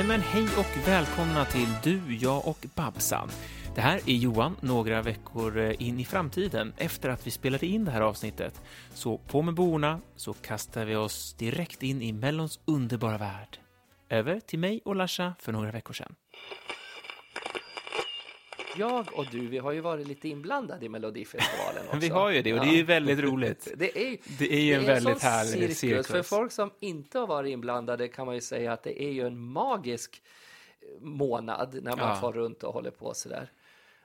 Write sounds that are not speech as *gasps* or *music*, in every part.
Jajamän, hej och välkomna till Du, jag och Babsan. Det här är Johan, några veckor eh, in i framtiden efter att vi spelade in det här avsnittet. Så på med borna så kastar vi oss direkt in i Mellons underbara värld. Över till mig och Lasha för några veckor sedan. Jag och du, vi har ju varit lite inblandade i Melodifestivalen *laughs* också. Vi har ju det och det är ju väldigt roligt. Det *laughs* är, Det är ju en väldigt sån härlig cirkus. För folk som inte har varit inblandade kan man ju säga att det är ju en magisk månad när man Ja. far runt och håller på sådär.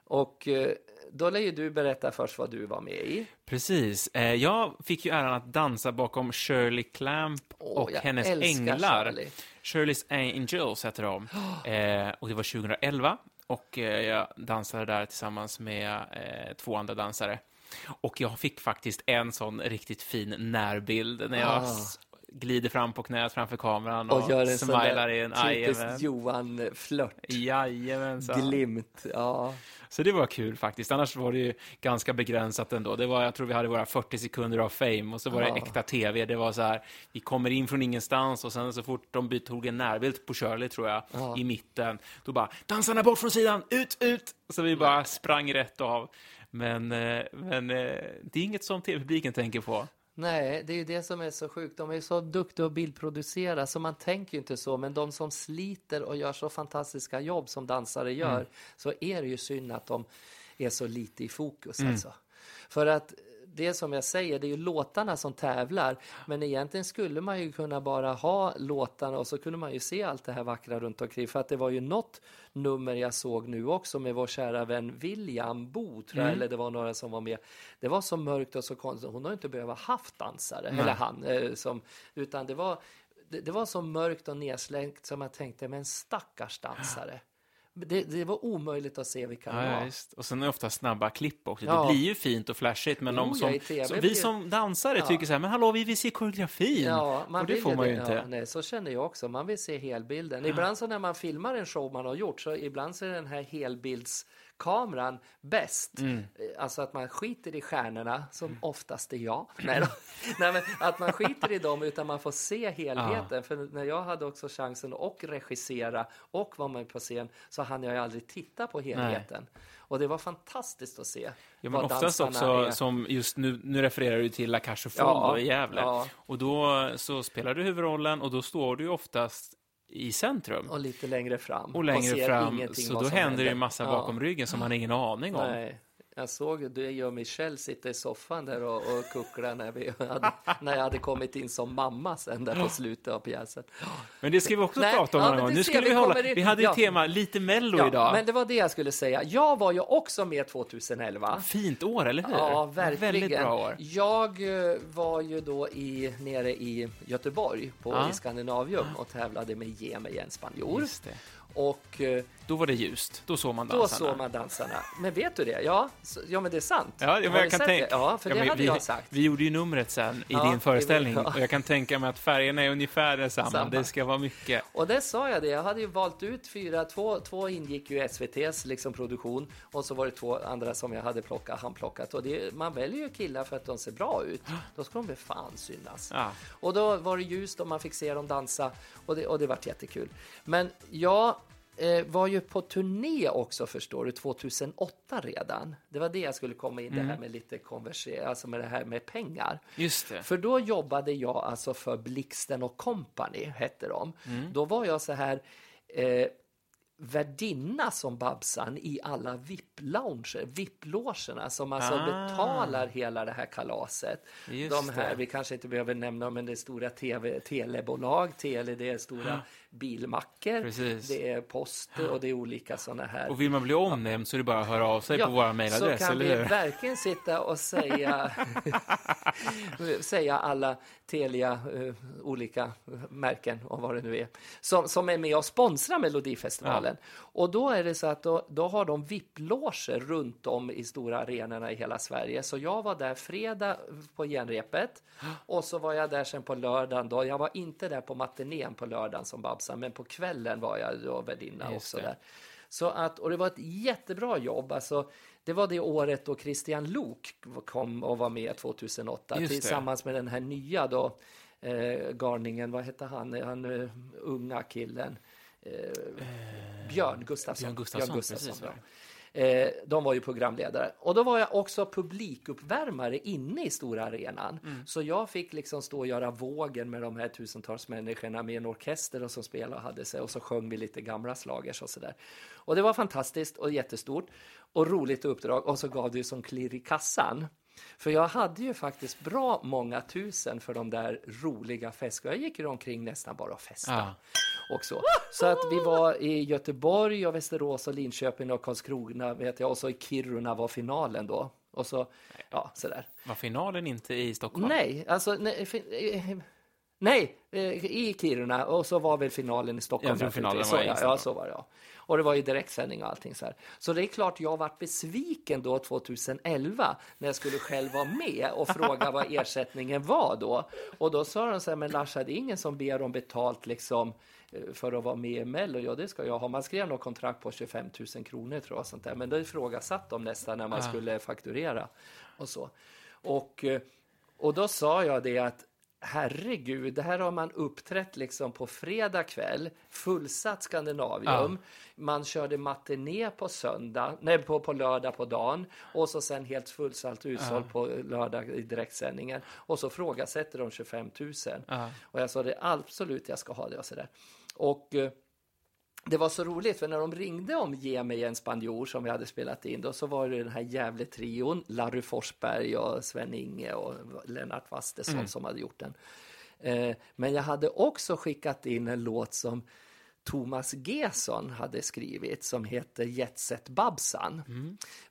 Och eh, då lär ju du berätta först vad du var med i. Precis. Eh, Jag fick ju äran att dansa bakom Shirley Clamp Åh, och hennes änglar. Shirley. Shirley's Angels heter de. *gasps* Eh, och det var 2011 och eh, jag dansade där tillsammans med eh, två andra dansare. Och jag fick faktiskt en sån riktigt fin närbild när jag Ah. Glider fram på knät framför kameran och, Och gör en smilar i en typiskt. Johan-flört. Jajamensan. Glimt, ja. Så det var kul faktiskt. Annars var det ju ganska begränsat ändå. Det var, jag tror vi hade våra 40 sekunder av fame och så var det Ja. äkta tv. Det var så här, vi kommer in från ingenstans och sen så fort de tog en närbild på Shirley tror jag, Ja. i mitten, då bara dansarna bort från sidan, ut, ut! Så vi bara sprang rätt av. Men, eh, men eh, det är inget som tv-publiken tänker på. Nej, det är ju det som är så sjukt. De är så duktiga att bildproducera så man tänker ju inte så. Men de som sliter och gör så fantastiska jobb som dansare gör Mm. så är det ju synd att de är så lite i fokus. Mm. Alltså. För att det som jag säger, det är ju låtarna som tävlar. Men egentligen skulle man ju kunna bara ha låtarna och så kunde man ju se allt det här vackra runt omkring. För att det var ju något nummer jag såg nu också med vår kära vän William Bo, tror jag, eller det var några som var med. Det var så mörkt och så konstigt. Hon har ju inte behövt haft dansare, eller han, eh, som, utan det var, det, var så mörkt och nedslängt som jag tänkte, men stackars dansare. Det, det var omöjligt att se vilka det ja, var. just. Och sen är det ofta snabba klipp också. Ja. Det blir ju fint och flashigt, men Jo, de ja, som, som, vi som dansare Ja. tycker så här, men hallå, vi vill se koreografin. Ja, man och det vill får man ju det. inte. Ja, nej, så känner jag också. Man vill se helbilden. Ibland så när man filmar en show man har gjort så ibland så är den här helbildskameran bäst. Mm. Eh, Alltså att man skiter i stjärnorna, som oftast är jag. *laughs* Nej, nej, men att man skiter i dem utan man får se helheten. För när jag hade också chansen att regissera och vara med på scen så hann jag ju aldrig titta på helheten. Och det var fantastiskt att se. Ja, men oftast också, är. som just nu, nu refererar du till La aux Ja, i Gävle. ja. Och då så spelar du huvudrollen och då står du ju oftast i centrum. Och lite längre fram. Och längre ser fram, så då händer det ju en massa Ja. bakom ryggen som man har ingen aning om. Nej, jag såg du och Michelle sitta i soffan där och, och kuckla när, vi hade, när jag hade kommit in som mamma sen där på slutet av pjäsen. Men det ska vi också Nej, prata om ja, någon gång. Nu skulle vi vi hålla, in- vi hade ju ja. tema lite mello Ja, idag. men det var det jag skulle säga. Jag var ju också med 2011. Fint år, eller hur? Ja, verkligen. Väldigt bra år. Jag eh, var ju då i, nere i Göteborg på, Ja. i Skandinavium och tävlade med Ge mig en spanjor. Och eh, Då var det ljust. Då såg man då dansarna. såg man dansarna. Men vet du det? Ja, så, ja men det är sant. Ja, ja, men jag kan tänka... Ja, för Ja, det hade vi, jag sagt. Vi gjorde ju numret sen i Ja, din föreställning ja. och jag kan tänka mig att färgerna är ungefär detsamma. Samma. Det ska vara mycket. Och det sa jag det, jag hade ju valt ut fyra, två, två ingick ju i SVTs liksom produktion och så var det två andra som jag hade plockat, handplockat. Och det, man väljer ju killar för att de ser bra ut, då ska de väl fan synas. Ja. Och då var det ljust och man fick se dem dansa och det, och det vart jättekul. Men jag eh, var ju på turné också förstår du, 2008 redan. Det var det jag skulle komma in, det här med lite konversera, alltså med det här med pengar. Just det. För då jobbade jag alltså för Blixten och Company, hette de. Då var jag så här eh, värdinna som Babsan i alla VIP-lounger, VIP-logerna som alltså Ah. betalar hela det här kalaset. Just de här, det. vi kanske inte behöver nämna, men det är stora TV, telebolag, tele, det är stora bilmackor, Precis. det är post och det är olika sådana här. Och vill man bli omnämnd så är det bara att höra av sig på vår mejladress, så kan eller vi hur? verkligen sitta och säga, *laughs* säga alla Telia, eh, olika märken och vad det nu är, som, som är med och sponsrar Melodifestivalen. Och då är det så att då, då har de VIP-loger runt om i stora arenorna i hela Sverige. Så jag var där fredag på genrepet och så var jag där sen på lördagen. Då. Jag var inte där på matinén på lördagen som Babsan, men på kvällen var jag då värdinna Just också det. där. Så att, och det var ett jättebra jobb. Alltså, det var det året då Christian Lok kom och var med 2008 Just det. tillsammans med den här nya då, eh, garningen, vad hette han, han eh, unga killen. Björn Gustafsson. Björn Gustafsson, precis, ja. Eh, de var ju programledare. Och då var jag också publikuppvärmare inne i stora arenan. Mm. Så jag fick liksom stå och göra vågen med de här tusentals människorna med en orkester och som spelade och hade sig och så sjöng vi lite gamla slagers och sådär. Och det var fantastiskt och jättestort och roligt uppdrag och så gav det ju som klirr i kassan. För jag hade ju faktiskt bra många tusen för de där roliga festerna. Jag gick ju omkring nästan bara och festade. Ja. Och så. så att vi var i Göteborg och Västerås och Linköping och Karlskrona vet jag. Och så i Kiruna var finalen då. Och så, ja, sådär. Var finalen inte i Stockholm? Nej, alltså, nej, fi- eh, nej, eh, i Kiruna och så var väl finalen i Stockholm. Jag tror finalen naturligtvis. var så, i ja, Stockholm. ja, så var det. Ja. Och det var ju direktsändning och allting så här. Så det är klart jag varit besviken då 2011 när jag skulle själv vara med och fråga vad *laughs* ersättningen var då. Och då sa de så här, men Larsa, det är ingen som ber om betalt liksom eh, för att vara med i Mello. Ja, det ska jag ha. Man skrev något kontrakt på 25 000 kronor tror jag, sånt där. men det ifrågasatt de nästan när man Ja. skulle fakturera och så. Och, eh, och då sa jag det att herregud, det här har man uppträtt liksom på fredag kväll, fullsatt Skandinavium. Man körde matiné på söndag, nej på, på lördag på dagen och så sen helt fullsatt utsålt på lördag i direktsändningen. Och så frågasätter de 25 000. Ja. Och jag sa det absolut, jag ska ha det och sådär. Och eh, det var så roligt för när de ringde om Ge mig en spanjor som vi hade spelat in då så var det den här jävla trion Larry Forsberg och Sven-Inge och Lennart Wastesson som hade gjort den. Eh, men jag hade också skickat in en låt som Thomas Gesson hade skrivit som heter Jetset Babsan.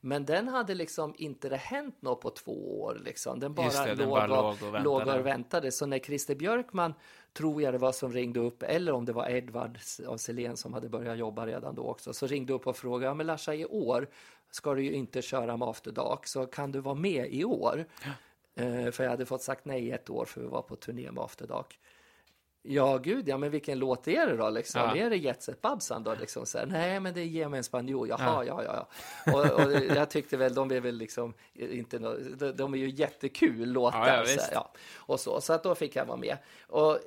Men den hade liksom inte det hänt något på två år. Liksom. Den bara, det, den låg, bara och, låg och väntade. låg och väntade. Så när Christer Björkman, tror jag det var som ringde upp, eller om det var Edvard av Selén som hade börjat jobba redan då också, så ringde upp och frågade, ja men Larsa i år ska du ju inte köra med After Dark, så kan du vara med i år? Eh, för jag hade fått sagt nej ett år för vi var på turné med After Dark. Ja, gud, ja, men vilken låt är det då? Liksom? Ja. Är det Jet Set Babsan då? Liksom, så här, Nej, men det är Ge mig en spanjor. Jaha, ja, ja, ja. Och, och jag tyckte väl, de är väl liksom inte nå- de, de är ju jättekul låtar. Ja, ja, så, här, ja. Och så, så att då fick jag vara med. Och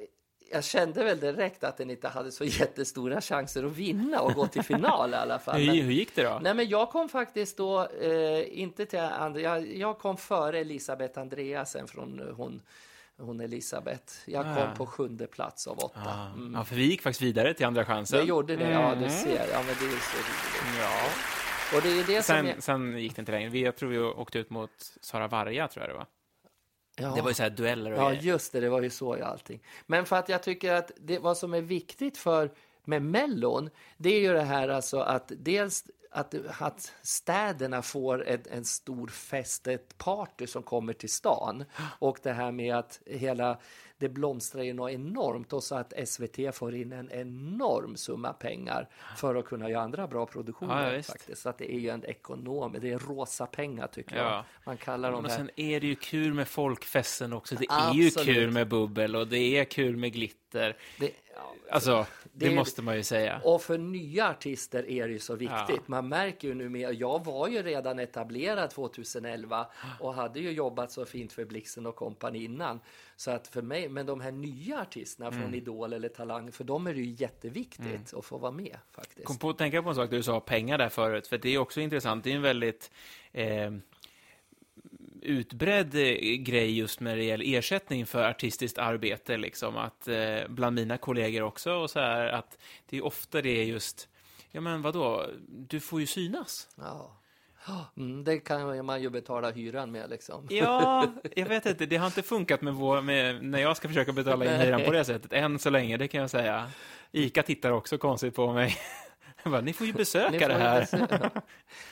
jag kände väl direkt att den inte hade så *laughs* jättestora chanser att vinna och gå till final i alla fall. Men- hur gick det då? Nej, men jag kom faktiskt då, eh, inte till andra, jag, jag kom före Elisabeth Andreasen från eh, hon, hon Elisabeth. Jag kom Ah. på sjunde plats av åtta. Ja. Mm. ja, för vi gick faktiskt vidare till andra chansen. Det gjorde det, ja Mm. du ser. Ja, men det är så roligt. Ja. Och det är det som Sen, är... sen gick det inte längre. Vi, jag tror vi åkte ut mot Sara Varga, tror jag det var. Ja. Det var ju så här dueller och Ja, grejer. just det, det var ju så i allting. Men för att jag tycker att det, vad som är viktigt för med Mellon, det är ju det här alltså att dels att, att städerna får ett, en stor fest, ett party som kommer till stan. Och det här med att hela, det blomstrar ju något enormt och så att SVT får in en enorm summa pengar för att kunna göra andra bra produktioner. Ja, faktiskt. Så att det är ju en ekonom, det är rosa pengar tycker Ja. jag. Man kallar dem Men här. sen är det ju kul med folkfesten också. Det är ju Absolut. kul med bubbel och det är kul med glitter. Det, Alltså, det, Det- måste man ju säga. Och för nya artister är det ju så viktigt. Ja. Man märker ju nu med, jag var ju redan etablerad 2011 och hade ju jobbat så fint för Blixten och kompani innan. Så att för mig, men de här nya artisterna Mm. från Idol eller Talang, för dem är det ju jätteviktigt att få vara med faktiskt. kom på att tänka på en sak, du sa pengar där förut, för det är också intressant. Det är en väldigt eh, utbredd eh, grej just när det gäller ersättning för artistiskt arbete, liksom. Att eh, bland mina kollegor också, och så här, att det är ofta det är just, ja men vadå, du får ju synas. Ja. Mm, det kan man ju betala hyran med liksom. Ja, *laughs* jag vet inte, det har inte funkat med, vår, med när jag ska försöka betala in hyran på det sättet, än så länge, det kan jag säga. Ica tittar också konstigt på mig. *laughs* Bara, ni får ju besöka det får ju här. besöka.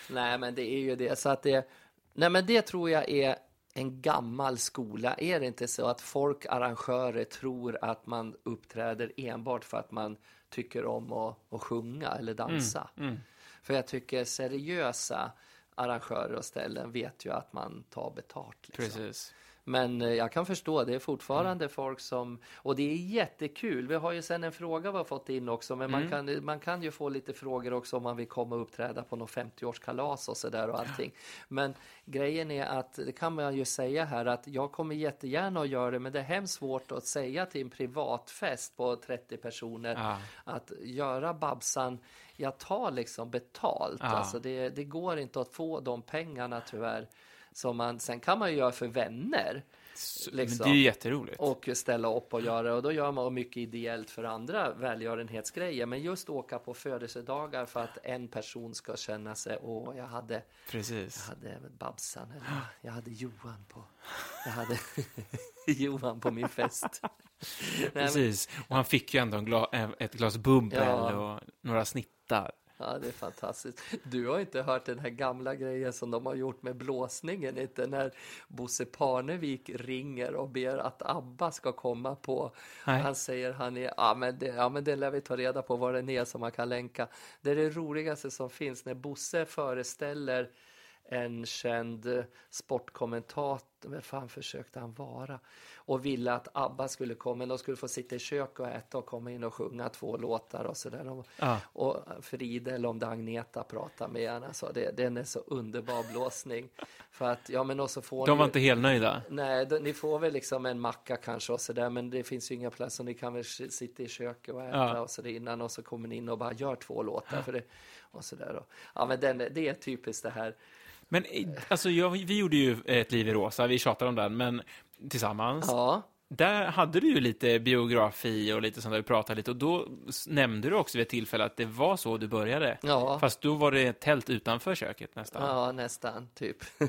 Nej, men det är ju det. Så att det, nej, men det tror jag är en gammal skola. Är det inte så att folk, arrangörer, tror att man uppträder enbart för att man tycker om att, att sjunga eller dansa? Mm. För jag tycker seriösa arrangörer och ställen vet ju att man tar betalt. Liksom. Precis. Men eh, jag kan förstå, det är fortfarande folk som... Och det är jättekul. Vi har ju sen en fråga vi har fått in också, men man, kan, man kan ju få lite frågor också om man vill komma och uppträda på något 50-årskalas och sådär och allting. Men grejen är att, det kan man ju säga här, att jag kommer jättegärna att göra det, men det är hemskt svårt att säga till en privatfest på 30 personer Ja. att göra Babsan, jag tar liksom betalt. Ja. Alltså det, det går inte att få de pengarna tyvärr. Som man, sen kan man ju göra för vänner Liksom. Det är jätteroligt. och ställa upp och göra och då gör man mycket ideellt för andra välgörenhetsgrejer. Men just åka på födelsedagar för att en person ska känna sig, åh, jag hade, jag Precis. hade Babsan, eller jag hade Johan på, jag hade *laughs* Johan på min fest. *laughs* Precis. Och han fick ju ändå en gla ett glas bubbel Ja. och några snittar. Ja, det är fantastiskt. Du har inte hört den här gamla grejen som de har gjort med blåsningen, inte? När Bosse Parnevik ringer och ber att ABBA ska komma på. Nej. Han säger han är, ja men, det, ja men det lär vi ta reda på vad den är som man kan länka. Det är det roligaste som finns när Bosse föreställer en känd sportkommentator, vad fan försökte han vara? Och ville att ABBA skulle komma, men de skulle få sitta i kök och äta och komma in och sjunga två låtar och sådär. Och- Ja. och Frida, eller om det är Agneta, pratar med henne. Alltså det, den är så underbar blåsning. *laughs* För att, ja men också får De ni, var inte helt nöjda. Nej, då, ni får väl liksom en macka kanske och sådär, men det finns ju inga plats och ni kan väl sitta i köket och äta Ja. och sådär innan och så kommer ni in och bara gör två låtar för det och sådär. Ja, men den, det är typiskt det här. Men eh, alltså, jag, vi gjorde ju ett liv i rosa, vi tjatade om den, men tillsammans. Ja, Där hade du ju lite biografi och lite sånt där vi pratade lite och då nämnde du också vid ett tillfälle att det var så du började. ja. Fast då var det tält utanför köket nästan. Ja, nästan, typ. *laughs*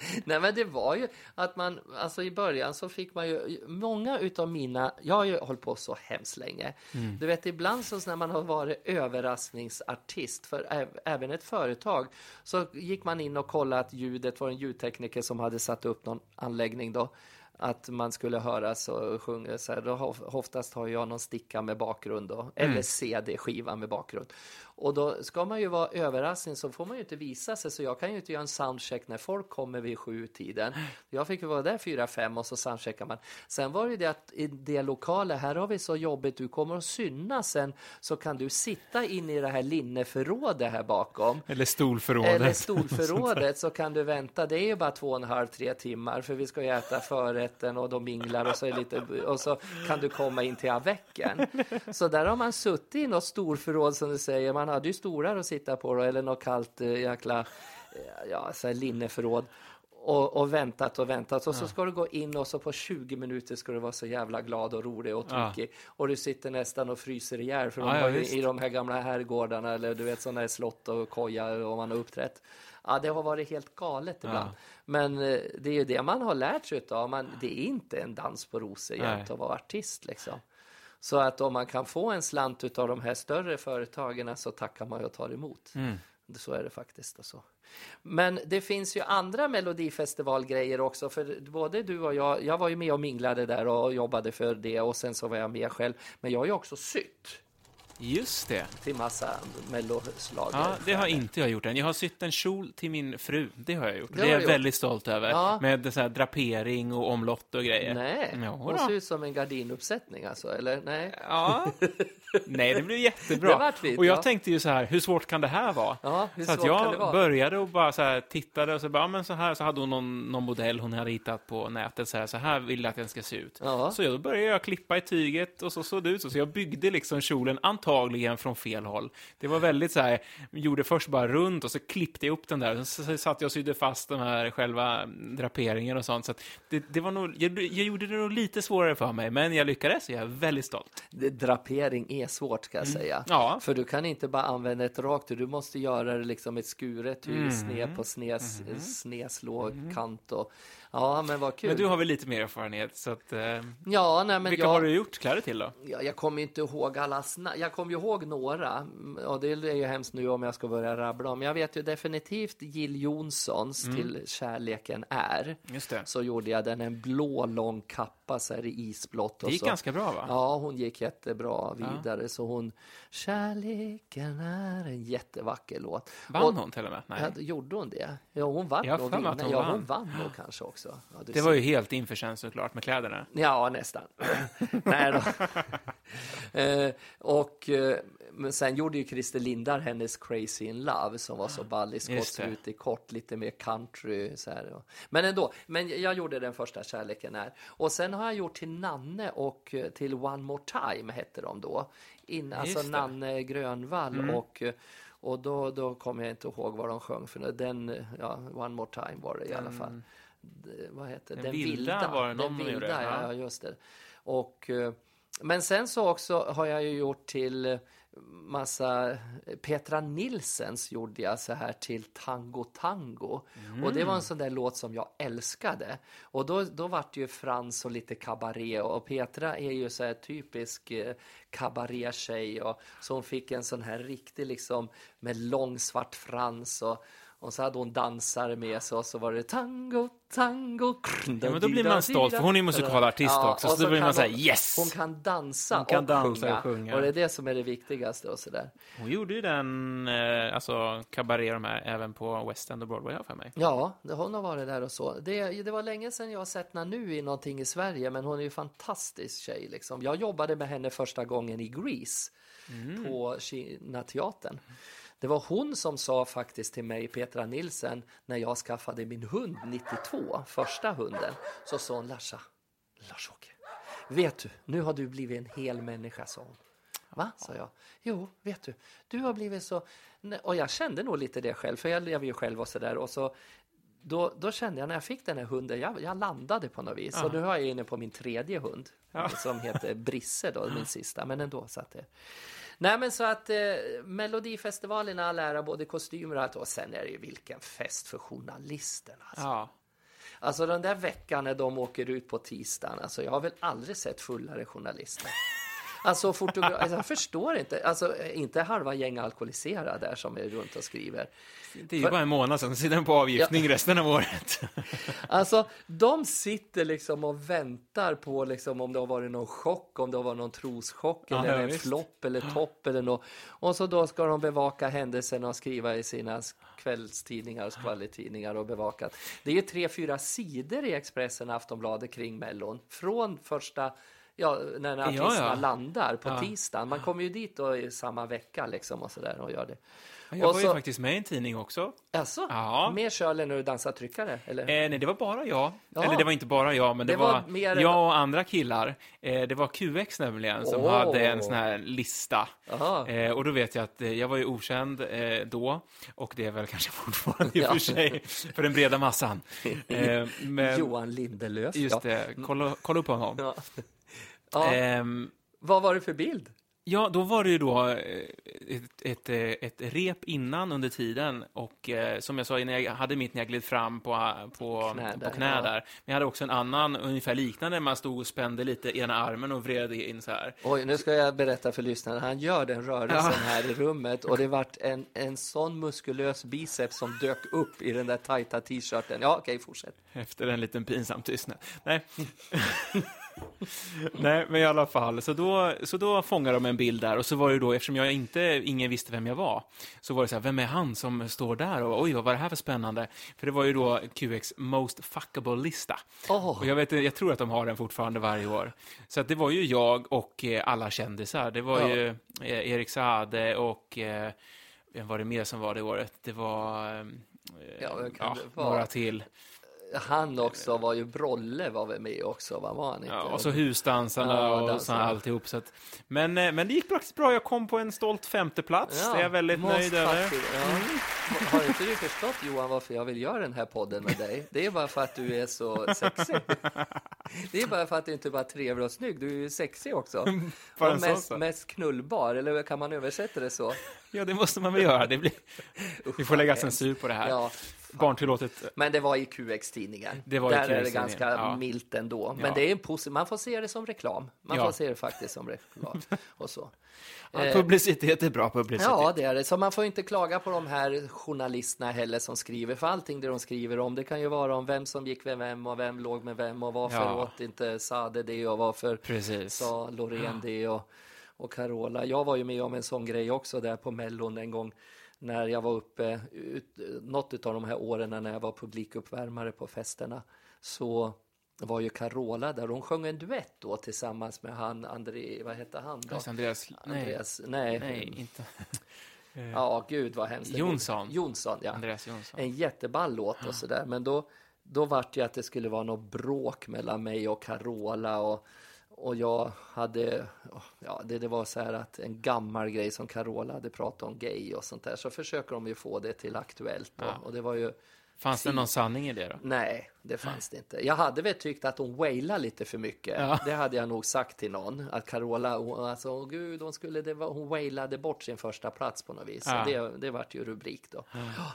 *laughs* Nej, men det var ju att man, alltså i början så fick man ju, många utav mina, jag har ju hållit på så hemskt länge. Du vet, ibland så när man har varit överraskningsartist för även ett företag, så gick man in och kollade att ljudet var en ljudtekniker som hade satt upp någon anläggning då att man skulle höras och sjunga så här. Då oftast har jag någon sticka med bakgrund då, eller CD-skiva med bakgrund. Och då ska man ju vara överraskning så får man ju inte visa sig, så jag kan ju inte göra en soundcheck när folk kommer vid sju tiden. Jag fick ju vara där fyra, fem och så soundcheckar man. Sen var det ju det att i det lokala, här har vi så jobbigt, du kommer att synas sen, så kan du sitta in i det här linneförrådet här bakom. Eller stolförrådet. Eller stolförrådet så kan du vänta. Det är ju bara två och en halv, tre timmar för vi ska ju äta förrätten och de minglar och så, är lite, och så kan du komma in till avecken. Så där har man suttit i något storförråd som du säger. Man hade ju stolar att sitta på då, eller något kallt eh, jäkla eh, ja, så här linneförråd. Och, och väntat och väntat och så ska du gå in och så på 20 minuter ska du vara så jävla glad och rolig och tokig. Och du sitter nästan och fryser ihjäl för de Ja, ju i de här gamla herrgårdarna eller du vet sådana här slott och koja och man har uppträtt. Ja, det har varit helt galet ibland. Ja. Men eh, det är ju det man har lärt sig utav. Man, det är inte en dans på rosor jämt att vara artist liksom. Så att om man kan få en slant utav de här större företagen så tackar man och tar emot. Mm. Så är det faktiskt. Och så. Men det finns ju andra melodifestivalgrejer också. För både du och jag, jag var ju med och minglade där och jobbade för det och sen så var jag med själv. Men jag har ju också sytt Just det. till massa melloslager. Ja, det har inte jag gjort än. Jag har sytt en kjol till min fru. Det har jag gjort. Det Det, är jag gjort. väldigt stolt över. Ja. Med så drapering och omlott och grejer. Nej, Ja, hon ser ut som en gardinuppsättning alltså, eller? Nej. Ja. *laughs* Nej, det blev Det jättebra. vart fint, och jag ja. tänkte ju så här, hur svårt kan det här vara? Ja, hur så att svårt jag kan det vara? började och bara så här tittade och så bara, ja, men så här, så hade hon någon, någon modell hon hade hittat på nätet, så här, så här vill jag att den ska se ut. Ja. Så jag, då började jag klippa i tyget och så såg det ut så. Så jag byggde liksom kjolen antagligen från fel håll. Det var väldigt så här, gjorde först bara runt och så klippte jag upp den där. Så, så satt jag och sydde fast den här själva draperingen och sånt. Så det, det var nog, jag, jag gjorde det nog lite svårare för mig, men jag lyckades och jag är väldigt stolt. Drapering är svårt ska jag säga. Mm. Ja. För du kan inte bara använda ett rakt, du måste göra det liksom ett skuret tyg, Mm. sned på snes, sneslå kant och ja, men vad kul. Men du har väl lite mer erfarenhet, så att... Eh, Ja, nej men vilka jag, har du gjort kläder till då? jag, jag kommer inte ihåg alla Jag kommer ju ihåg några, och det är ju hemskt nu om jag ska börja rabbla om. Jag vet ju definitivt Jill Johnsons till Kärleken är. Just det. Så gjorde jag den, en blå lång kappa så här i isblått. Det gick så. ganska bra, va? Ja, hon gick jättebra vidare. Så hon, Kärleken är en jättevacker låt. Vann Och- hon till och med? Nej. Ja, gjorde hon det? Ja, hon vann Jag nog. hon ja, hon vann nog kanske också. Ja, Det ser. var ju helt införtjänst såklart med kläderna. Ja, nästan. *laughs* Nej då. *laughs* eh, och, eh, men sen gjorde ju Christer Lindar hennes Crazy in Love som var så ballig, det. skottslut i kort, lite mer country. Så här. Men ändå, men jag gjorde den första kärleken här. Och sen har jag gjort till Nanne och eh, till One More Time hette de då. In, alltså. Mm. Nanne Grönvall och eh, och då, då kommer jag inte ihåg vad de sjöng för. Den, ja, One More Time var det i alla fall. Vad heter Den Den vilda var det någon Den vilda, ja. ja, just det. Och, eh, men sen så också har jag ju gjort till eh, massa Petra Nilsens gjorde jag så här till Tango Tango. Och det var en sån där låt som jag älskade. Och då, då vart det ju Frans och lite kabaré och Petra är ju så här typisk eh, kabarétjej och så hon fick en sån här riktig liksom med lång svart frans och och så hade hon dansare med sig och så var det tango, tango. Ja, men då blir man stolt, för hon är musikalartist också, så och då blir man så här, yes! Hon kan dansa, Hon kan och, dansa sjunga, och sjunga. och det är det som är det viktigaste och sådär. Hon gjorde ju den, eh, alltså kabaré de här, även på West End och Broadway för mig. Ja, hon har varit där och så. Det, det var länge sedan jag har sett henne nu i någonting i Sverige, men hon är ju fantastisk tjej. Liksom. Jag jobbade med henne första gången i Grease på Kina-teatern. Det var hon som sa faktiskt till mig, Petra Nilsen, när jag skaffade min hund 92, första hunden, så sa hon Larsa, Lars-Åke, vet du, nu har du blivit en hel människa, sa hon. Va? sa jag. Jo, vet du, du har blivit så... Och jag kände nog lite det själv, för jag lever ju själv och sådär. Och så, då, då kände jag när jag fick den här hunden, jag, jag landade på något vis. Och nu är jag inne på min tredje hund, som heter *laughs* Brisse då, min sista. Men ändå, så att det... Nej men så att eh, Melodifestivalen all ära, både kostymer och allt. Och sen är det ju vilken fest för journalisterna. Alltså. Ja. Alltså den där veckan när de åker ut på tisdagen, alltså jag har väl aldrig sett fullare journalister. Alltså, fotogra- alltså jag förstår inte, alltså inte halva gäng alkoholiserade där som är runt och skriver. Det är ju bara en månad sedan, sitter på avgiftning resten av året. *laughs* Alltså de sitter liksom och väntar på liksom om det har varit någon chock, om det har varit någon troschock Ja, eller ja, en visst. flopp eller topp eller något. Och så då ska de bevaka händelserna och skriva i sina kvällstidningar och skvallertidningar och bevaka. Det är tre, fyra sidor i Expressen och Aftonbladet kring Mellon. Från första Ja, när artisterna ja. landar på Ja. tisdagen. Man kommer ju dit då i samma vecka liksom och sådär och gör det. Jag Och var ju så- faktiskt med i en tidning också. Alltså, Ja. mer Shirley när du dansar tryckare? Eller? Eh, nej, det var bara jag. Ja. Eller det var inte bara jag, men det, Det var, var än- jag och andra killar. Eh, det var QX nämligen, som Åh. hade en sån här lista. Eh, och då vet jag att eh, jag var ju okänd eh, då, och det är väl kanske *laughs* fortfarande i och Ja. för sig, för den breda massan. *laughs* Eh, men Johan Lindelöf. just ja. det, kolla, kolla upp honom. Ja. Ehm, Vad var det för bild? Ja, då var det ju då eh, ett, ett, eh, ett rep innan under tiden och eh, som jag sa, när jag hade mitt när jag gled fram på, på Knä knä, där, på knä ja. där. Men jag hade också en annan, ungefär liknande, man stod och spände lite ena armen och vred in så här. Oj, nu ska jag berätta för lyssnarna. Han gör den rörelsen Ja. här i rummet och det vart en, en sån muskulös biceps som dök upp i den där tajta t-shirten. Ja, okej, fortsätt. Efter en liten pinsam tystnad. Nej. *laughs* *laughs* Nej, men i alla fall. Så då, så då fångade de en bild där och så var det då, eftersom jag inte, ingen visste vem jag var, så var det så här, vem är han som står där och oj, vad var det här för spännande? För det var ju då QX Most Fuckable-lista. Åh. Och jag, vet, jag tror att de har den fortfarande varje år. Så att det var ju jag och eh, alla kändisar. Det var Ja. ju eh, Erik Saade och eh, vem var det mer som var det året? Det var eh, Ja, ja, några till. Han också var ju, Brolle var väl med också, vad var han inte? Ja, och så husdansarna Ja, och så dansarna. alltihop. Så att, men, eh, men det gick faktiskt bra. Jag kom på en stolt femteplats. det är jag väldigt nöjd över. Ja. Har inte du förstått Johan varför jag vill göra den här podden med dig? Det är bara för att du är så sexig. Det är bara för att du inte bara är trevlig och snygg, du är ju sexig också. *laughs* Och mest, mest knullbar, eller kan man översätta det så? Ja, det måste man väl göra. Det blir... *laughs* Vi får lägga censur på det här. Ja, Barntillåtet. men det var i QX-tidningen. Det var i Där är det ganska ja. milt ändå. Men Ja. det är en posi- man får se det som reklam. Man Ja. får se det faktiskt som reklam. Och så. *laughs* Ja, publicitet är bra publicitet. Ja, det är det. Så man får inte klaga på de här journalisterna heller som skriver, för allting det de skriver om, det kan ju vara om vem som gick med vem och vem låg med vem och varför Ja. åt inte Sade det och varför Precis. sa Loreen det och, och Carola. Jag var ju med om en sån grej också där på Mellon en gång när jag var uppe, ut, något av de här åren när jag var publikuppvärmare på festerna, så var ju Carola där. Hon sjöng en duett då tillsammans med han, André, vad hette han då? Just Andreas... Nej, Andreas, nej. nej inte. *laughs* Ja, gud vad hemskt. Jonsson. Jonsson, ja. Andreas Jonsson. En jätteball låt och sådär. Men då, då vart det att det skulle vara något bråk mellan mig och Carola och, och jag hade, ja det, det var så här att en gammal grej som Carola hade pratat om gay och sånt där. Så försöker de ju få det till aktuellt. Ja. Och det var ju, Fanns det någon sanning i det då? nej, det fanns det inte. Jag hade väl tyckt att hon wailade lite för mycket. Ja. Det hade jag nog sagt till någon. Att Carola, hon, alltså gud, hon skulle, det var, hon wailade bort sin första plats på något vis. Ja. Det, det vart ju rubrik då. Och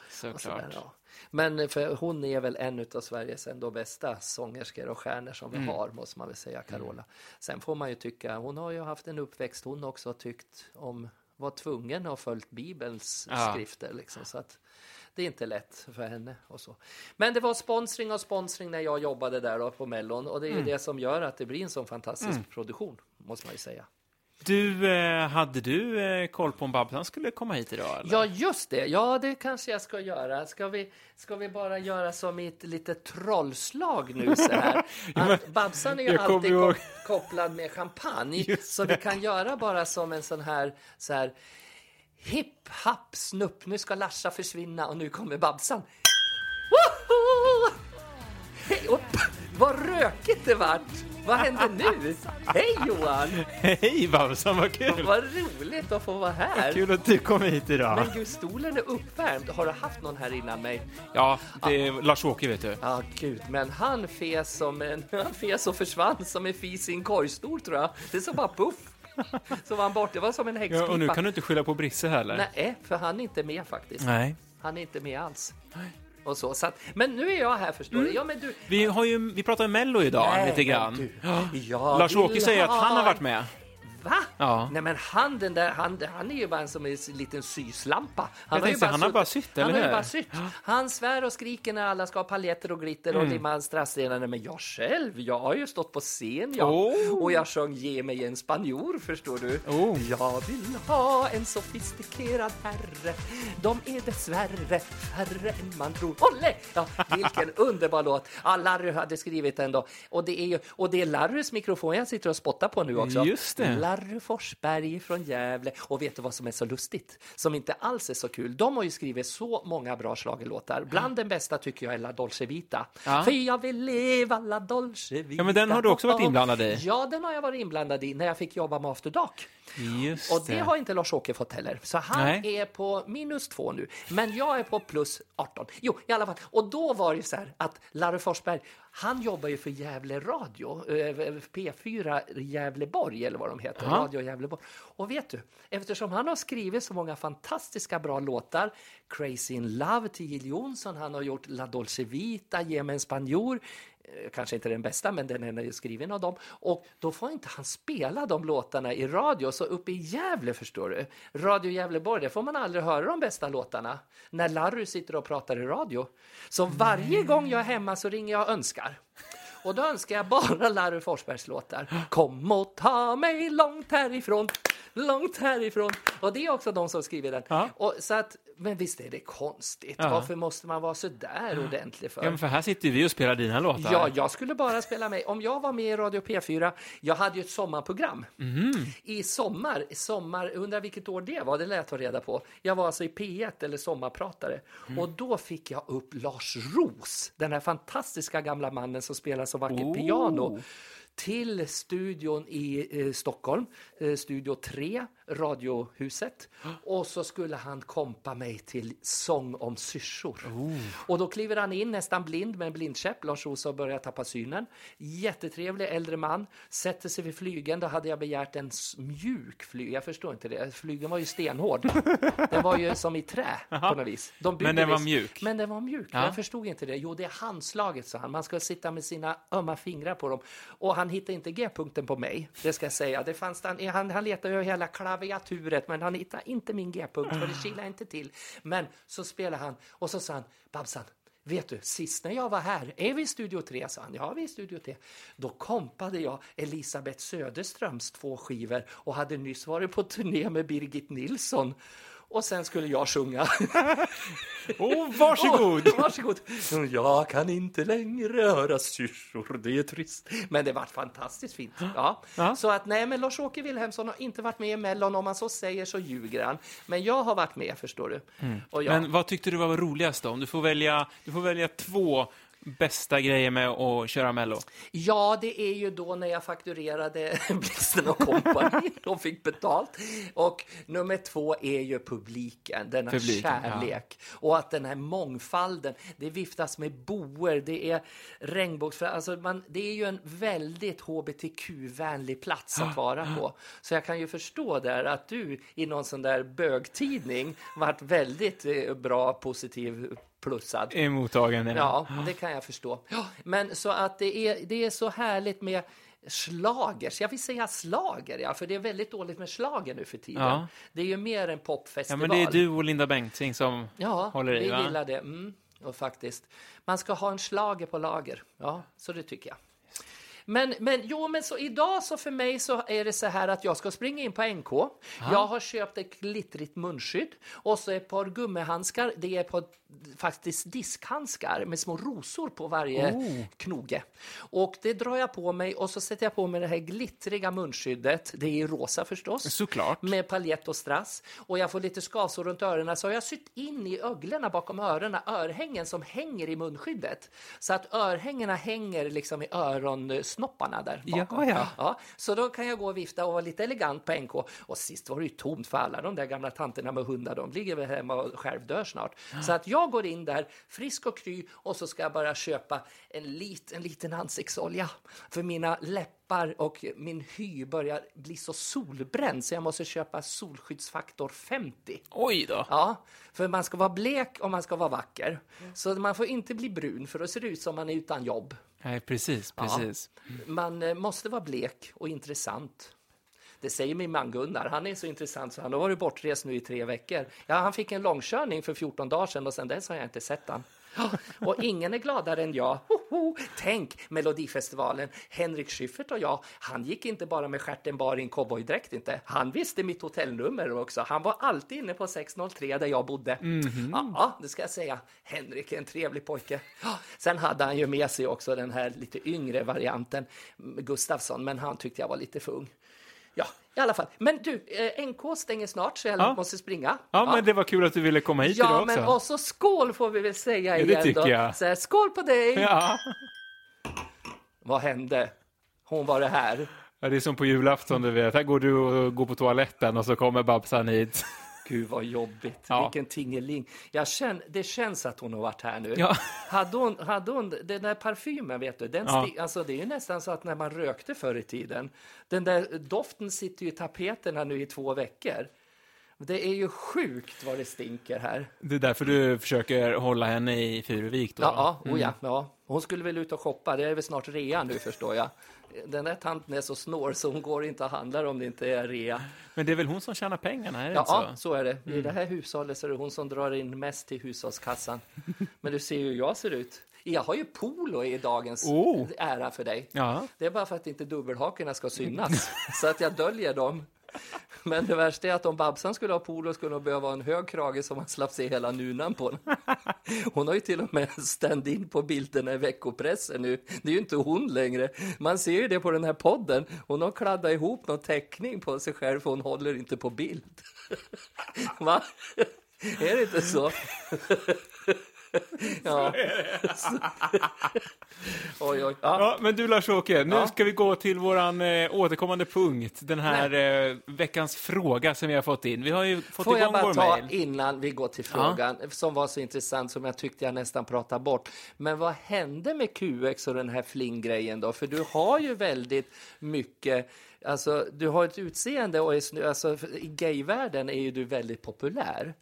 Såklart. sådär, ja. Men för hon är väl en av Sveriges ändå bästa sångerskor och stjärnor som vi Mm. har, måste man väl säga, Carola. Sen får man ju tycka, hon har ju haft en uppväxt, hon också tyckt om, var tvungen att ha följt Bibelns Ja. skrifter liksom, så att det är inte lätt för henne och så. Men det var sponsring och sponsring när jag jobbade där då på Mellon och det är Mm. ju det som gör att det blir en sån fantastisk produktion, måste man ju säga. Du, eh, hade du eh, koll på om Babsan skulle komma hit idag? Eller? Ja, just det. Ja, det kanske jag ska göra. Ska vi, ska vi bara göra som i ett litet trollslag nu så här? *laughs* Att Babsan är ju alltid ihåg. kop- kopplad med champagne. *laughs* Så vi kan göra bara som en sån här, så här hipp, happ, snupp. Nu ska Larsa försvinna och nu kommer Babsan. Woho! Hej, upp! Vad rökigt det vart! Vad händer nu? Hej Johan! Hej Babsan, vad kul! Vad roligt att få vara här. Kul att du kom hit idag. Men gud, stolen är uppvärmd. Har du haft någon här innan mig? Ja, det är Lars-Åke vet du. Ja, gud, men han fes som en... *laughs* Han fes och försvann som en fis i en korgstol, tror jag. Det är så bara puff. Så var han borta. Det var som en häxpipa. Ja, och nu kan du inte skylla på Brisse heller. Nej, för han är inte med faktiskt. Nej. Han är inte med alls. Och så, så att, men nu är jag här, förstår du. Ja, men du... Vi, har ju, vi pratar ju Mello idag Nej, lite grann. Lars-Åke säger att ha- han har varit med. Va? Ja. Nej men han den där, han, han är ju bara en som en liten syslampa. Han Jag tänkte säga, han har bara sytt, Han eller har ju hur? bara sytt. Han svär och skriker när alla ska ha paljetter och glitter och Mm. limma strassrenarna. Men jag själv, jag har ju stått på scen jag. Oh. Och jag sjöng Ge mig en spanjor, förstår du. Oh. Jag vill ha en sofistikerad herre. De är dessvärre färre än man tror. Olle! Ja, vilken *laughs* underbar låt. Ja, Larry hade skrivit den då. Och det är ju, och det är Larrys mikrofon jag sitter och spottar på nu också. Just det. Larry Forsberg från Gävle. Och vet du vad som är så lustigt? Som inte alls är så kul. De har ju skrivit så många bra schlagerlåtar. Bland den bästa tycker jag är La Dolce Vita. Ja. För jag vill leva La Dolce Vita. Ja, men den har du också varit inblandad i. Ja, den har jag varit inblandad i när jag fick jobba med After Dark. Just Och det har inte Lars-Åke fått heller. Så han Nej. är på minus två nu. Men jag är på plus 18. Jo, i alla fall. Och då var det så här att Larry Forsberg, han jobbar ju för Gävle Radio, eh, P4 Gävleborg eller vad de heter, Ja. Radio Gävleborg. Och vet du, eftersom han har skrivit så många fantastiska bra låtar, Crazy in Love till Jill Johnson, han har gjort La Dolce Vita, Ge mig en spanjor, eh, kanske inte den bästa, men den är ju skriven av dem. Och då får inte han spela de låtarna i radio, så uppe i Gävle förstår du, Radio Gävleborg, där får man aldrig höra de bästa låtarna, när Larry sitter och pratar i radio. Så varje gång jag är hemma så ringer jag och önskar. Och då önskar jag bara Larry Forsbergs låtar. Kom och ta mig långt härifrån, långt härifrån. Och det är också de som skriver den. Ja. Och så att, men visst är det konstigt? Ja. Varför måste man vara så där ordentlig för? Ja, men för här sitter vi och spelar dina låtar. Ja, jag skulle bara spela med. Om jag var med i Radio P4, jag hade ju ett sommarprogram. I sommar, sommar, undrar vilket år det var, det lät jag reda på. Jag var alltså i P1 eller sommarpratare. Och då fick jag upp Lars Ros, den här fantastiska gamla mannen som spelar så vackert Oh. piano till studion i eh, Stockholm, eh, Studio 3, Radiohuset. Och så skulle han kompa mig till Sång om syrsor. Oh. Och då kliver han in nästan blind med en blindkäpp. Lars Rosa börjar tappa synen. Jättetrevlig äldre man. Sätter sig vid flygeln. Då hade jag begärt en mjuk flyg. Jag förstår inte det. Flygeln var ju stenhård. Den var ju som i trä på något vis. De Men den var visst- mjuk? Men den var mjuk. Ja. Jag förstod inte det. Jo, det är handslaget, sa han. Man ska sitta med sina ömma fingrar på dem. Och han han hittade inte G-punkten på mig, det ska jag säga. Det fanns, han, han, han letade över hela klaviaturet, men han hittade inte min G-punkt, för det kilade inte till. Men så spelade han, och så sa han, Babsan, Vet du, sist när jag var här, är vi i Studio 3? sa han. Ja, vi är i Studio 3. Då kompade jag Elisabeth Söderströms två skivor och hade nyss varit på turné med Birgit Nilsson. Och sen skulle jag sjunga. *laughs* Oh, varsågod! Åh, varsågod. Jag kan inte längre höra syrsor, det är trist. Men det var fantastiskt fint. Ja. Ja. Så att nej, men Lars-Åke Wilhelmsson har inte varit med i Mellon. Om man så säger så ljuger han. Men jag har varit med, förstår du. Och jag, Men vad tyckte du var roligast då? Om du får välja, du får välja två bästa grejer med att köra Mello. Ja, det är ju då när jag fakturerade *laughs* Blixten och Company. *laughs* De fick betalt. Och nummer två är ju publiken, denna Publiken, kärlek. Och att den här mångfalden, det viftas med boer, det är regnbågs... Alltså man, det är ju en väldigt hbtq-vänlig plats att vara på. Så jag kan ju förstå där att du i någon sån där bögtidning varit väldigt eh, bra, positiv, plussad. I mottagen. Ja, det kan jag förstå. Ja, men så att det är, det är så härligt med slagers. Jag vill säga slager, ja, för det är väldigt dåligt med slager nu för tiden. Ja. Det är ju mer en Ja, popfestival. men det är du och Linda Bengtzing som Ja, håller i, vi va? gillar det. Mm, och faktiskt. Man ska ha en slager på lager. Ja, så det tycker jag. Men, men, jo, men så idag så för mig så är det så här att jag ska springa in på NK. Jag har köpt ett glittrigt munskydd och så ett par gummihandskar. Det är på faktiskt diskhandskar med små rosor på varje Oh. knoge. Och det drar jag på mig och så sätter jag på mig det här glittriga munskyddet. Det är i rosa förstås Såklart. med paljett och strass. Och jag får lite skavsår runt öronen så har jag sytt in i öglorna bakom öronen örhängen som hänger i munskyddet. Så att örhängena hänger liksom i öronsnopparna där bakom. Ja, ja. Ja, så då kan jag gå och vifta och vara lite elegant på NK. Och sist var det ju tomt för alla de där gamla tanterna med hundar. De ligger väl hemma och självdör snart. Så att jag går in där frisk och kry och så ska jag bara köpa en, lit, en liten ansiktsolja. För mina läppar och min hy börjar bli så solbränd så jag måste köpa solskyddsfaktor 50. Oj då. Ja, för man ska vara blek och man ska vara vacker. Så man får inte bli brun för då ser det ut som man är utan jobb. Nej, precis, precis. Man eh, måste vara blek och intressant. Det säger min man Gunnar. Han är så intressant så han har varit bortrest nu i tre veckor. Ja, han fick en långkörning för 14 dagar sedan och sedan dess har jag inte sett han. Och ingen är gladare än jag. Hoho! Tänk Melodifestivalen. Henrik Schyffert och jag, han gick inte bara med stjärten bar i en cowboydräkt inte. Han visste mitt hotellnummer också. Han var alltid inne på 603 där jag bodde. Ja, det ska jag säga. Henrik är en trevlig pojke. Sen hade han ju med sig också den här lite yngre varianten, Gustafsson, men han tyckte jag var lite för ung. Ja, i alla fall. Men du, eh, NK stänger snart så jag Ja. måste springa. Ja, men det var kul att du ville komma hit Ja, idag också. men och så skål får vi väl säga Ja, det igen tycker då. jag. Så här, skål på dig! Ja. Vad hände? Hon var det här. ja, det är som på julafton, du vet. Här går du och går på toaletten och så kommer Babsan hit. Gud vad jobbigt. Ja. Vilken tingeling. Jag känn, det känns att hon har varit här nu. Ja. Hade, hon, hade hon den där parfymen, vet du, den Ja. alltså, det är ju nästan så att när man rökte förr i tiden, den där doften sitter ju i tapeterna nu i två veckor. Det är ju sjukt vad det stinker här. Det är därför du försöker hålla henne i Furuvik då? Ja, ja, oh ja, ja. Hon skulle väl ut och shoppa, det är väl snart rea nu förstår jag. Den där tanten är så snår så hon går inte och handlar om det inte är rea. Men det är väl hon som tjänar pengarna, är det Ja, så? ja, så är det. I det här hushållet så är det hon som drar in mest till hushållskassan. Men du ser ju hur jag ser ut. Jag har ju polo i dagens Oh. ära för dig. Ja. Det är bara för att inte dubbelhakorna ska synas, så att jag döljer dem. *laughs* Men det värsta är att om Babsan skulle ha polo skulle hon behöva ha en hög krage som man slapp se hela nunan på. *laughs* Hon har ju till och med stand-in på bilderna i veckopressen nu. Det är ju inte hon längre. Man ser ju det på den här podden. Hon har kladdat ihop någon teckning på sig själv för hon håller inte på bild. *laughs* Va? Är det inte så? Ja. *laughs* oj, oj. Ja. Ja, men du Lars-Åke, nu Ja. ska vi gå till våran eh, återkommande punkt. Den här eh, veckans fråga som vi har fått in. Vi har ju fått Får jag igång bara vår ta mail. innan vi går till frågan som var så intressant som jag tyckte jag nästan pratade bort. Men vad hände med QX och den här flinggrejen då? För du har ju väldigt mycket, alltså du har ett utseende och är, alltså, i gayvärlden är ju du väldigt populär.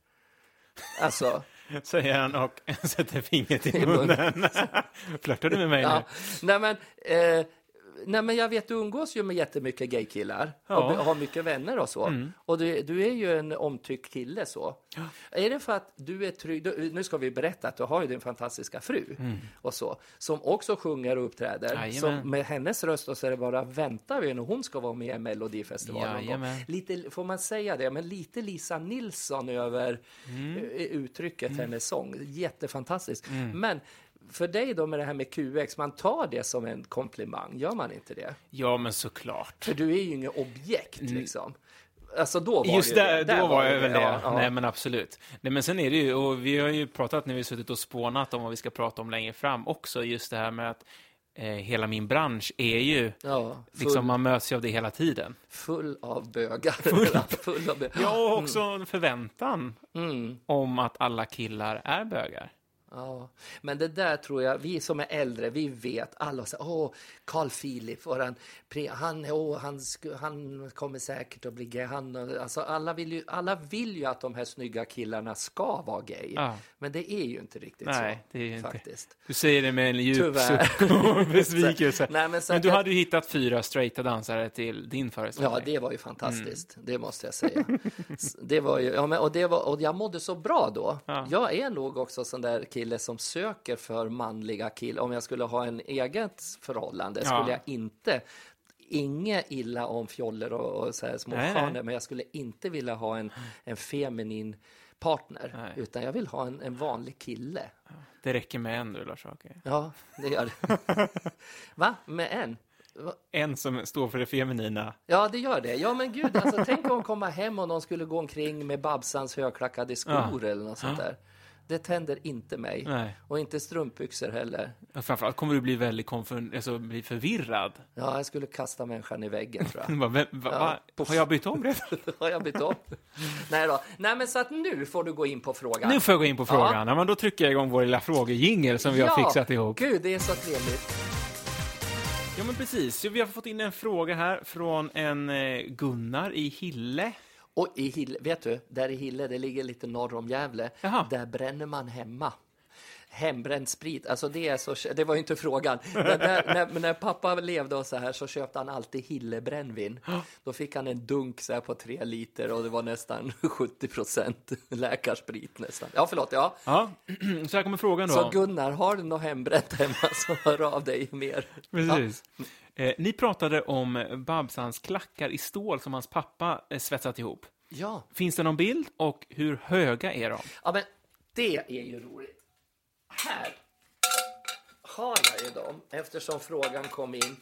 Alltså, *laughs* Säger han och *laughs* sätter fingret i munnen. *laughs* Flörtar du med mig ja. nu? Nej men, eh, nej men jag vet, du umgås ju med jättemycket gaykillar Ja. och har mycket vänner och så. Och du, du är ju en omtyckt kille så. Är det för att du är trygg? Du, nu ska vi berätta att du har ju din fantastiska fru och så, som också sjunger och uppträder. Som med hennes röst och så är det bara väntar vi när hon ska vara med i Melodifestivalen. Lite, får man säga det, men lite Lisa Nilsson över Mm. eh, uttrycket hennes sång. Jättefantastiskt. Men för dig då med det här med QX, man tar det som en komplimang, gör man inte det? Ja, men såklart. För du är ju inget objekt liksom. Alltså då var Just det där, det. då var jag väl det. Ja, ja. Nej, men absolut. Nej, men sen är det ju, och vi har ju pratat när vi suttit och spånat om vad vi ska prata om längre fram också, just det här med att eh, hela min bransch är ju, Ja, full, liksom man möts ju av det hela tiden. full av bögar. Full, av bögar. Ja, och också en förväntan Mm. om att alla killar är bögar. Ja, men det där tror jag, vi som är äldre, vi vet alla säger, åh, Carl Philip, våran, han, åh, han, han kommer säkert att bli gay. Han, alltså, alla, vill ju, alla vill ju att de här snygga killarna ska vara gay, Ja. men det är ju inte riktigt Nej, så. det är ju inte. faktiskt. Du säger det med en djup Tyvärr. suck och *laughs* *laughs* besvikelse. Nej, men Men du jag- hade ju hittat fyra straighta dansare till din föreställning. Ja, det var ju fantastiskt. Mm. Det måste jag säga. *laughs* Det var ju, ja, men, och, det var, och jag mådde så bra då. Ja. Jag är nog också sån där kille som söker för manliga killar. Om jag skulle ha en eget förhållande Ja. skulle jag inte Inget illa om fjoller och, och så här små Nej, nej. stjärnor, men jag skulle inte vilja ha en, en feminin partner, Nej. utan jag vill ha en, en vanlig kille. Det räcker med en du, Lars-Åke. Ja, det gör det. *laughs* Va? Med en? Va? En som står för det feminina. Ja, det gör det. Ja, men gud, alltså, tänk om komma hem och någon skulle gå omkring med Babsans högklackade skor eller något sånt där. Det tänder inte mig. Nej. Och inte strumpbyxor heller. Ja, Framförallt kommer du bli väldigt konfun- alltså, bli förvirrad. Ja, jag skulle kasta människan i väggen tror jag. *laughs* Va, Ja, va? puff. Har jag bytt om redan? *laughs* Har jag bytt om? Nej då. Nej, men så att nu får du gå in på frågan. Nu får jag gå in på frågan. Ja. men då trycker jag igång vår lilla frågejingel som vi har Ja, fixat ihop. Gud, det är så trevligt. Ja, men precis. Vi har fått in en fråga här från en eh, Gunnar i Hille. Och i Hille, vet du, där i Hille, det ligger lite norr om Gävle, Jaha. där bränner man hemma. Hembränd sprit, alltså det är så, det var ju inte frågan. Men när, när, när pappa levde och så här så köpte han alltid Hillebrännvin. Då fick han en dunk så här på tre liter och det var nästan *laughs* 70 procent läkarsprit nästan. Ja, förlåt, ja. Ja, *clears throat* så här kommer frågan då. Så Gunnar, har du något hembränt hemma så hör av dig mer. Precis. Eh, ni pratade om Babsans klackar i stål som hans pappa eh, svetsat ihop. Ja. Finns det någon bild och hur höga är de? Ja, men det är ju roligt. Här har jag ju dem eftersom frågan kom in.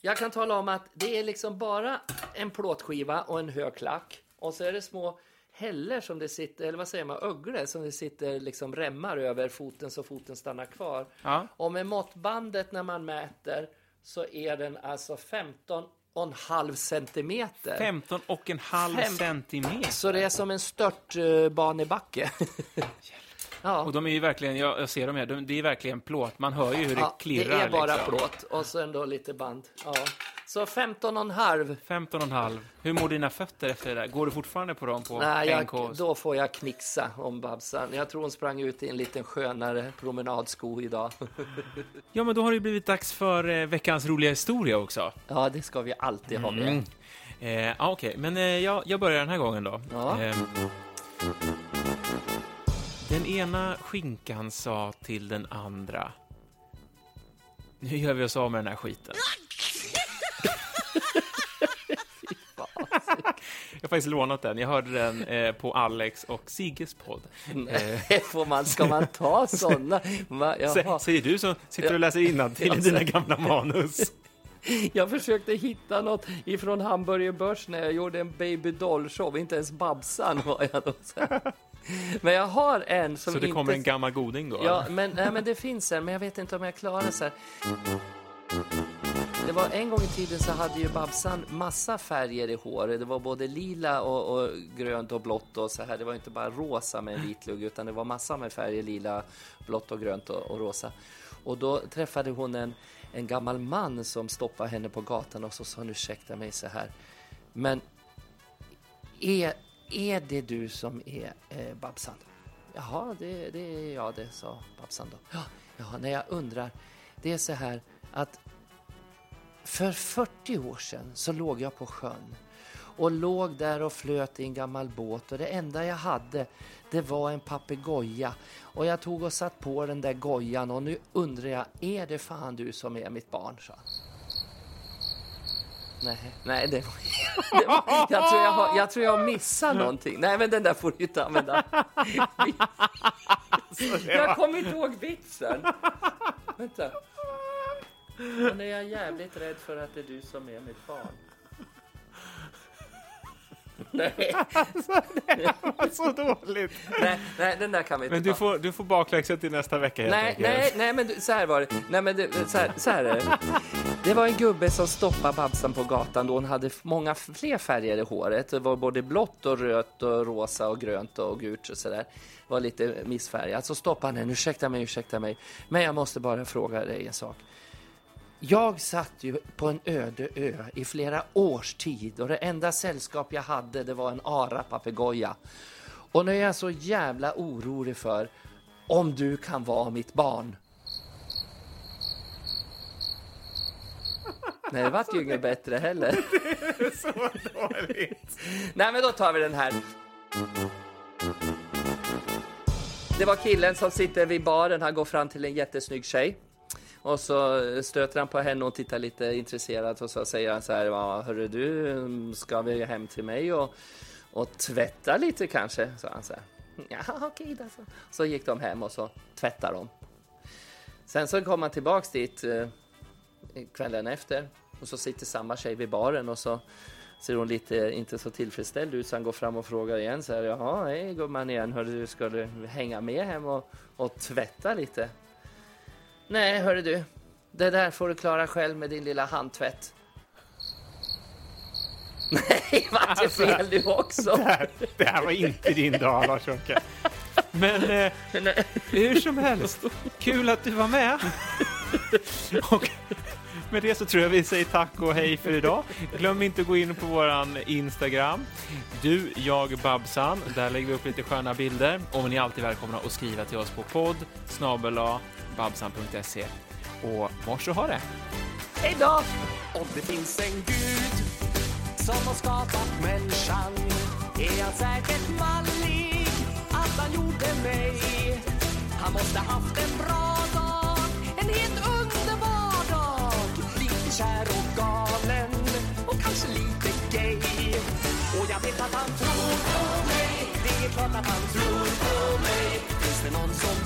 Jag kan tala om att det är liksom bara en plåtskiva och en hög klack och så är det små häller som det sitter, eller vad säger man, öglor som det sitter liksom remmar över foten så foten stannar kvar. Ja. Och med måttbandet när man mäter så är den alltså 15 och en halv centimeter. 15 och en halv Fem- centimeter. Så det är som en störtbanebacke. *laughs* ja. Och de är ju verkligen, jag, jag ser dem här, de, det är verkligen plåt. Man hör ju hur det Ja, klirrar. det är bara liksom. plåt och sen då lite band. Ja. Så 15 och en halv. 15 och en halv. Hur mår dina fötter efter det där? Går du fortfarande på dem på Nej, jag, då får jag knixa om Babsan. Jag tror hon sprang ut i en liten skönare promenadsko idag. Ja, men då har det blivit dags för eh, veckans roliga historia också. Ja, det ska vi alltid ha med. Mm. Eh, ja, Okej, men eh, jag, jag börjar den här gången då. Ja. Eh, den ena skinkan sa till den andra. Nu gör vi oss av med den här skiten. Jag har faktiskt lånat den. Jag hörde den eh, på Alex och Sigges podd. Får man, ska man ta sådana? Sä, säger du som sitter och läser innantill i dina gamla manus. Jag försökte hitta något ifrån Hamburger Börs när jag gjorde en baby doll show. Inte ens Babsan var jag då. Men jag har en som Så det inte... kommer en gammal goding då? Ja, men, nej, men det finns en, men jag vet inte om jag klarar så här. Det var en gång i tiden så hade ju Babsan massa färger i håret. Det var både lila och, och grönt och blått och så här. Det var inte bara rosa med en vit lugg utan det var massa med färger, lila, blått och grönt och, och rosa. Och då träffade hon en, en gammal man som stoppade henne på gatan och så sa han ursäkta mig så här. Men är, är det du som är eh, Babsan? Jaha, det, det är jag det, sa Babsan då. Ja, ja, när jag undrar, det är så här att för 40 år sedan så låg jag på sjön och låg där och flöt i en gammal båt och det enda jag hade det var en papegoja och jag tog och satt på den där gojan och nu undrar jag, är det fan du som är mitt barn? han. Nej, nej det, var, *laughs* det var, jag, tror jag, har, jag tror jag missar någonting. Nej, men den där får du inte använda. *laughs* Jag kommer inte ihåg vitsen. Vänta. Men är jag jävligt rädd för att det är du som är mitt barn. Nej, så dåligt! nej, nej, den där kan vi inte Men du ta. får, du får bakläxa till nästa vecka helt Nej, enkelt. nej, nej, men du, så här var det. Nej, men det, så, här, så här är det. Det var en gubbe som stoppade Babsan på gatan då hon hade många fler färger i håret. Det var både blått och rött och rosa och grönt och gult och sådär. var lite missfärgat. Så stoppade han henne. Ursäkta mig, ursäkta mig. Men jag måste bara fråga dig en sak. Jag satt ju på en öde ö i flera års tid och det enda sällskap jag hade det var en ara-papegoja. Och nu är jag så jävla orolig för om du kan vara mitt barn. *laughs* Nej, det vart ju inget bättre heller. *laughs* Så dåligt! Nej, men då tar vi den här. Det var killen som sitter vid baren. Han går fram till en jättesnygg tjej. Och så stöter han på henne och tittar lite intresserat och så säger han så här, ja, hörru du, ska vi hem till mig och, och tvätta lite kanske? Så han så här, ja okej då. Så. så gick de hem och så tvättade de. Sen så kom han tillbaks dit eh, kvällen efter och så sitter samma tjej vid baren och så ser hon lite inte så tillfredsställd ut så han går fram och frågar igen så här, jaha, hej gumman igen, hörru du, ska du hänga med hem och, och tvätta lite? Nej, hörru du, det där får du klara själv med din lilla handtvätt. *laughs* Nej, vart det fel du också? Det här, det här var inte din dag, Lars-Åke. Men eh, *laughs* hur som helst, kul att du var med. Och med det så tror jag vi säger tack och hej för idag. Glöm inte att gå in på våran Instagram. Du, jag, Babsan. Där lägger vi upp lite sköna bilder. Och ni är alltid välkomna att skriva till oss på podd snabel-a babsan.se. Och mors och ha det! Hej då! Om det finns en gud som har skapat människan är han säkert mallig att han gjorde mig. Han måste haft en bra dag, en helt underbar dag. Lite kär och galen och kanske lite gay. Och jag vet att han tror på mig, det är klart att han tror på mig. Finns det någon som